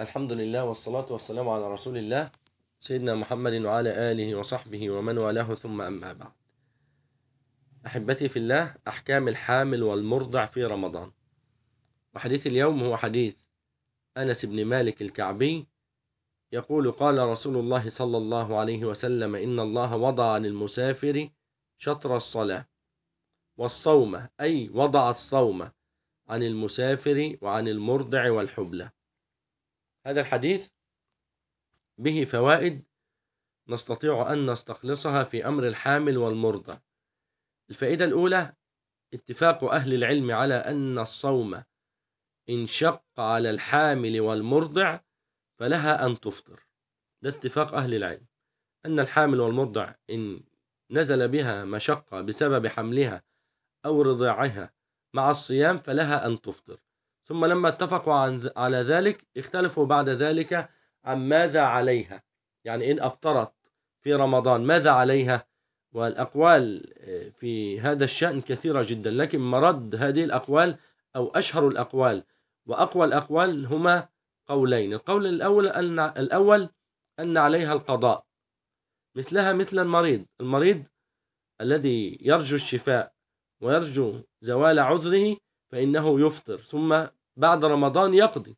الحمد لله والصلاة والسلام على رسول الله سيدنا محمد وعلى آله وصحبه ومن والاه ثم أما بعد. أحبتي في الله أحكام الحامل والمرضع في رمضان. وحديث اليوم هو حديث أنس بن مالك الكعبي يقول قال رسول الله صلى الله عليه وسلم إن الله وضع عن المسافر شطر الصلاة والصوم أي وضع الصوم عن المسافر وعن المرضع والحبلى هذا الحديث به فوائد نستطيع أن نستخلصها في أمر الحامل والمرضع الفائدة الأولى اتفاق أهل العلم على أن الصوم إن شق على الحامل والمرضع فلها أن تفطر. ده اتفاق أهل العلم. أن الحامل والمرضع إن نزل بها مشقة بسبب حملها أو رضاعها مع الصيام فلها أن تفطر. ثم لما اتفقوا عن على ذلك اختلفوا بعد ذلك عن ماذا عليها. يعني إن أفطرت في رمضان ماذا عليها؟ والأقوال في هذا الشأن كثيرة جدا لكن مرد هذه الأقوال أو أشهر الأقوال وأقوى الأقوال هما قولين. القول الأول أن الأول أن عليها القضاء. مثلها مثل المريض. المريض الذي يرجو الشفاء ويرجو زوال عذره فإنه يفطر ثم بعد رمضان يقضي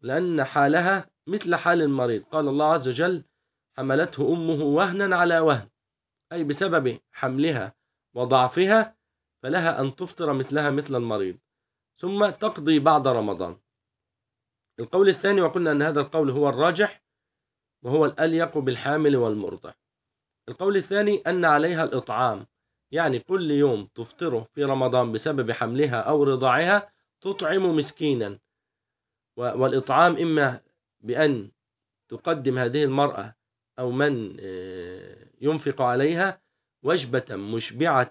لأن حالها مثل حال المريض. قال الله عز وجل حملته أمه وهنا على وهن. أي بسبب حملها وضعفها فلها أن تفطر مثلها مثل المريض. ثم تقضي بعد رمضان. القول الثاني وقلنا أن هذا القول هو الراجح وهو الأليق بالحامل والمرضع. القول الثاني أن عليها الإطعام. يعني كل يوم تفطره في رمضان بسبب حملها أو رضاعها تطعم مسكينا. والإطعام إما بأن تقدم هذه المرأة أو من ينفق عليها وجبة مشبعة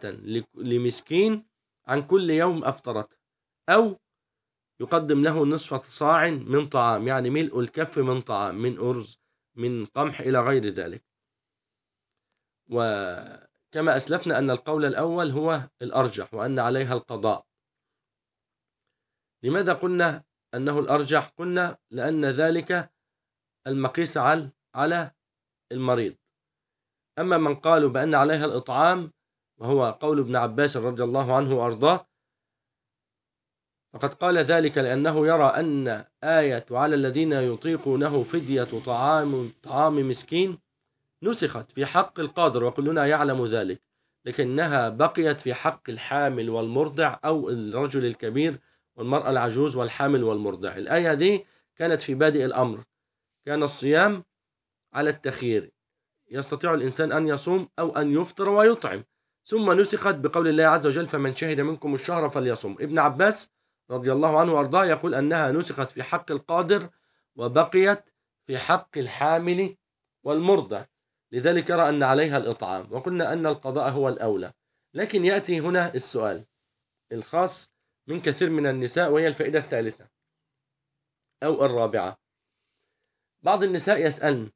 لمسكين عن كل يوم أفطرته أو يقدم له نصف صاع من طعام يعني ملء الكف من طعام من أرز من قمح إلى غير ذلك. وكما أسلفنا أن القول الأول هو الأرجح وأن عليها القضاء. لماذا قلنا أنه الأرجح؟ قلنا لأن ذلك المقيس على على المريض. أما من قالوا بأن عليها الإطعام وهو قول ابن عباس رضي الله عنه وأرضاه فقد قال ذلك لأنه يرى أن آية على الذين يطيقونه فدية طعام طعام مسكين نسخت في حق القادر وكلنا يعلم ذلك لكنها بقيت في حق الحامل والمرضع أو الرجل الكبير والمرأة العجوز والحامل والمرضع الآية دي كانت في بادئ الأمر. كان الصيام على التخيير. يستطيع الإنسان أن يصوم أو أن يفطر ويطعم. ثم نسخت بقول الله عز وجل فمن شهد منكم الشهر فليصم ابن عباس رضي الله عنه وأرضاه يقول أنها نسخت في حق القادر وبقيت في حق الحامل والمرضع لذلك يرى أن عليها الإطعام. وقلنا أن القضاء هو الأولى. لكن يأتي هنا السؤال الخاص من كثير من النساء وهي الفائدة الثالثة أو الرابعة. بعض النساء يسألن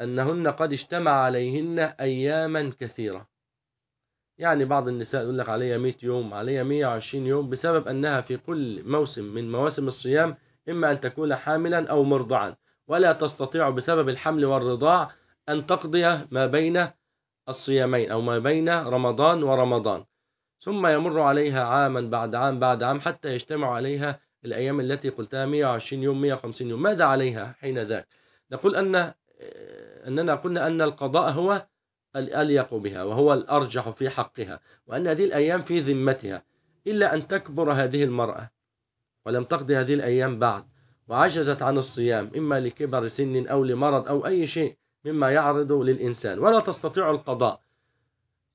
أنهن قد اجتمع عليهن أياما كثيرة. يعني بعض النساء يقول لك عليها 100 يوم عليها 120 يوم بسبب أنها في كل موسم من مواسم الصيام إما أن تكون حاملا أو مرضعا. ولا تستطيع بسبب الحمل والرضاع أن تقضي ما بين الصيامين أو ما بين رمضان ورمضان. ثم يمر عليها عاما بعد عام بعد عام حتى يجتمع عليها الأيام التي قلتها 120 يوم 150 يوم. ماذا عليها حين ذاك؟ نقول أن أننا قلنا أن القضاء هو الأليق بها وهو الأرجح في حقها وأن هذه الأيام في ذمتها. إلا أن تكبر هذه المرأة ولم تقضي هذه الأيام بعد وعجزت عن الصيام إما لكبر سن أو لمرض أو أي شيء مما يعرض للإنسان ولا تستطيع القضاء.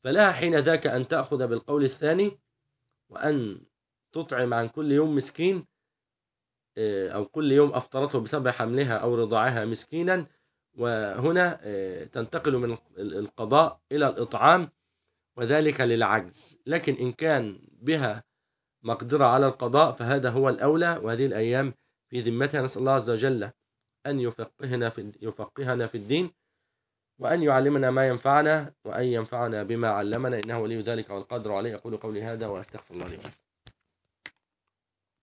فلها حين ذاك أن تأخذ بالقول الثاني وأن تطعم عن كل يوم مسكين أو كل يوم أفطرته بسبب حملها أو رضاعها مسكينا. وهنا تنتقل من القضاء إلى الإطعام وذلك للعجز. لكن إن كان بها مقدرة على القضاء فهذا هو الأولى. وهذه الأيام في ذمتها نسأل الله عز وجل أن يفقهنا في يفقهنا في الدين. وأن يعلمنا ما ينفعنا وأن ينفعنا بما علمنا. إنه ولي ذلك والقادر عليه. أقول قولي هذا وأستغفر الله لي ولكم.